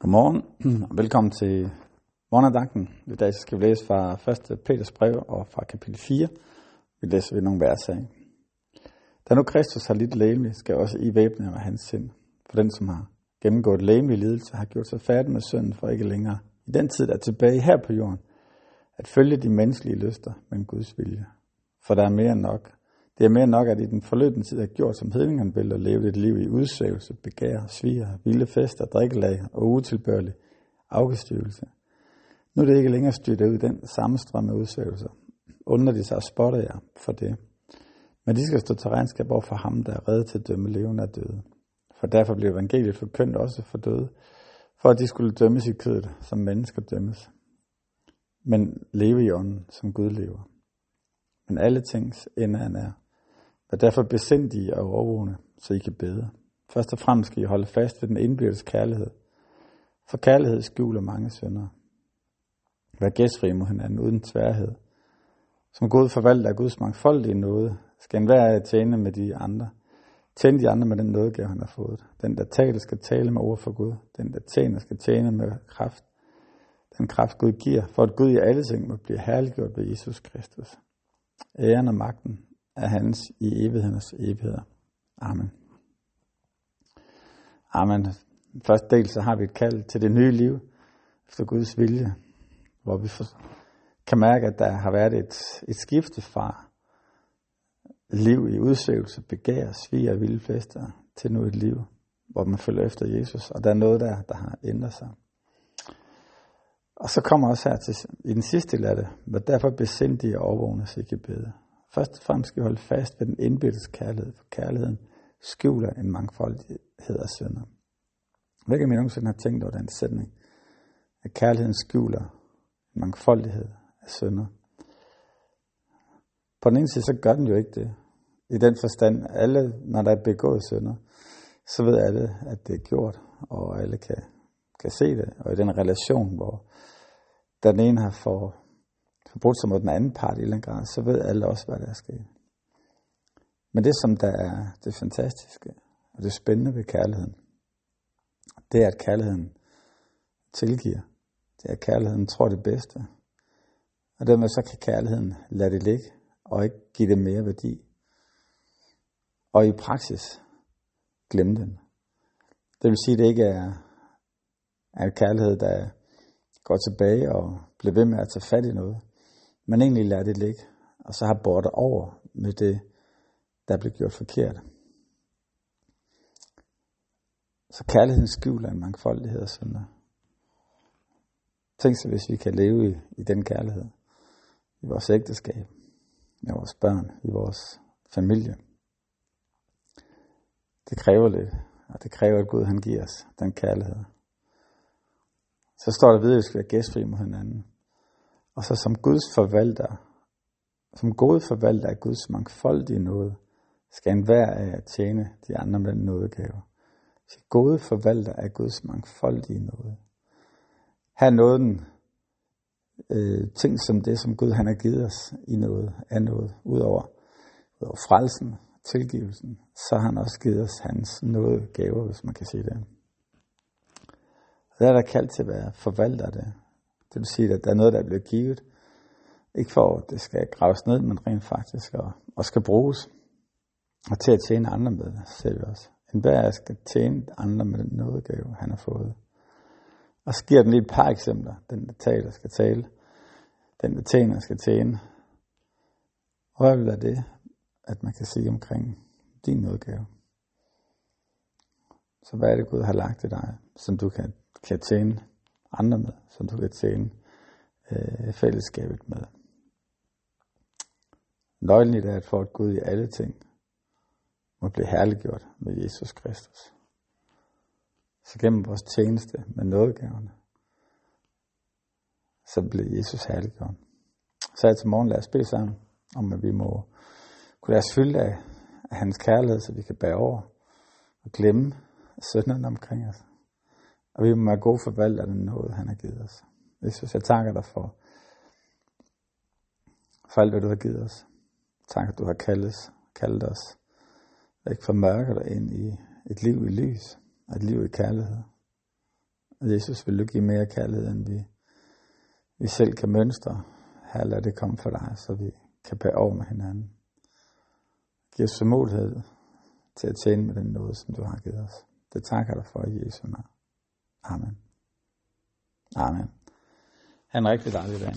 Godmorgen og velkommen til morgenandagten. I dag skal vi læse fra 1. Peters brev og fra kapitel 4. Vi læser ved nogle vers af. Da nu Kristus har lidt lægemligt, skal også I væbne med hans sind. For den, som har gennemgået lægemlig lidelse, har gjort sig færdig med synden for ikke længere i den tid, der er tilbage her på jorden, at følge de menneskelige lyster, men Guds vilje. For der er mere end nok. Det er mere nok, at I den forløbende tid har gjort, som hedningerne vil, og levet et liv i udsvævelse, begær, sviger, vilde fester, drikkelag og utilbørlig afgestyrelse. Nu er det ikke længere styrt ud den samme strøm af udsvævelser. Under de sig og spotter jer for det. Men de skal stå til regnskab over for ham, der er reddet til at dømme levende og døde. For derfor blev evangeliet forkyndt også for døde, for at de skulle dømmes i kødet, som mennesker dømmes. Men leve i ånden, som Gud lever. Men alle tings ende er nær. Vær derfor besindige og overvågne, så I kan bede. Først og fremmest skal I holde fast ved den indbyrdes kærlighed. For kærlighed skjuler mange synder. Vær gæstfri mod hinanden uden tværhed. Som god forvalter af Guds mangfoldige nåde, skal enhver tjene med de andre. Tjene de andre med den nådegave, han har fået. Den, der taler, skal tale med ord for Gud. Den, der tjener, skal tjene med kraft. Den kraft, Gud giver, for at Gud i alle ting må blive herliggjort ved Jesus Kristus. Æren og magten er hans i evighedens evigheder. Amen. Amen. Første del, så har vi et kald til det nye liv efter Guds vilje, hvor vi kan mærke, at der har været et, et skifte fra liv i udsøgelse, begær, svig og vilde fester, til nu et liv, hvor man følger efter Jesus, og der er noget der, der har ændret sig. Og så kommer også her til, i den sidste del af det, hvor derfor besindige og overvågne sig ikke bede. Først og fremmest skal vi holde fast ved den indbyrdes kærlighed, for kærligheden skjuler en mangfoldighed af synder. Hvilket jeg nogensinde har tænkt over den sætning, at kærligheden skjuler en mangfoldighed af synder. På den ene side, så gør den jo ikke det. I den forstand, alle, når der er begået synder, så ved alle, at det er gjort, og alle kan, kan se det. Og i den relation, hvor den ene har for, forbrudt sig mod den anden part i en grad, så ved alle også, hvad der er sket. Men det, som der er det fantastiske, og det spændende ved kærligheden, det er, at kærligheden tilgiver. Det er, at kærligheden tror det bedste. Og dermed så kan kærligheden lade det ligge, og ikke give det mere værdi. Og i praksis glemme den. Det vil sige, at det ikke er, er en kærlighed, der går tilbage og bliver ved med at tage fat i noget, men egentlig lader det ligge, og så har båret over med det, der blev gjort forkert. Så kærligheden skjuler en mangfoldighed af synder. Tænk så, hvis vi kan leve i, i den kærlighed. I vores ægteskab, med vores børn, i vores familie. Det kræver lidt, og det kræver, at Gud han giver os den kærlighed. Så står der videre, at vi skal være gæstfri mod hinanden. Og så som Guds forvalter, som gode forvalter af Guds mangfoldige nåde, skal enhver af at tjene de andre med den nådegave. Så gode forvalter af Guds mangfoldige nåde. Her nåden øh, ting som det, som Gud han har givet os i noget, af noget, udover, udover frelsen, tilgivelsen, så har han også givet os hans nådegaver, hvis man kan sige det. Og der er der kaldt til at være forvalter af det. Det vil sige, at der er noget, der bliver givet. Ikke for, at det skal graves ned, men rent faktisk og, og skal bruges. Og til at tjene andre med ser vi også. En hver skal tjene andre med den nådegave, han har fået. Og så giver den lige et par eksempler. Den, der taler, skal tale. Den, der tjener, skal tjene. Og hvad vil det, at man kan sige omkring din nådegave? Så hvad er det, Gud har lagt i dig, som du kan, kan tjene andre med, som du kan tjene øh, fællesskabet med. Nøglen i det er, at for at Gud i alle ting må blive herliggjort med Jesus Kristus. Så gennem vores tjeneste med nådegaverne, så bliver Jesus herliggjort. Så er til morgen, lad os bede sammen, om at vi må kunne lade os fylde af, af hans kærlighed, så vi kan bære over og glemme sønderne omkring os. Og vi må være gode forvalter af den nåde, han har givet os. Jesus, jeg takker dig for, for alt, hvad du har givet os. Tak, at du har kaldet, kaldet os væk fra mørket og ind i et liv i lys, og et liv i kærlighed. Og Jesus, vil du give mere kærlighed, end vi, vi selv kan mønstre. Her lad det komme for dig, så vi kan bære over med hinanden. Giv os mulighed til at tjene med den noget, som du har givet os. Det takker dig for i Jesu navn. Amen. Amen. Han er rigtig dejlig dag.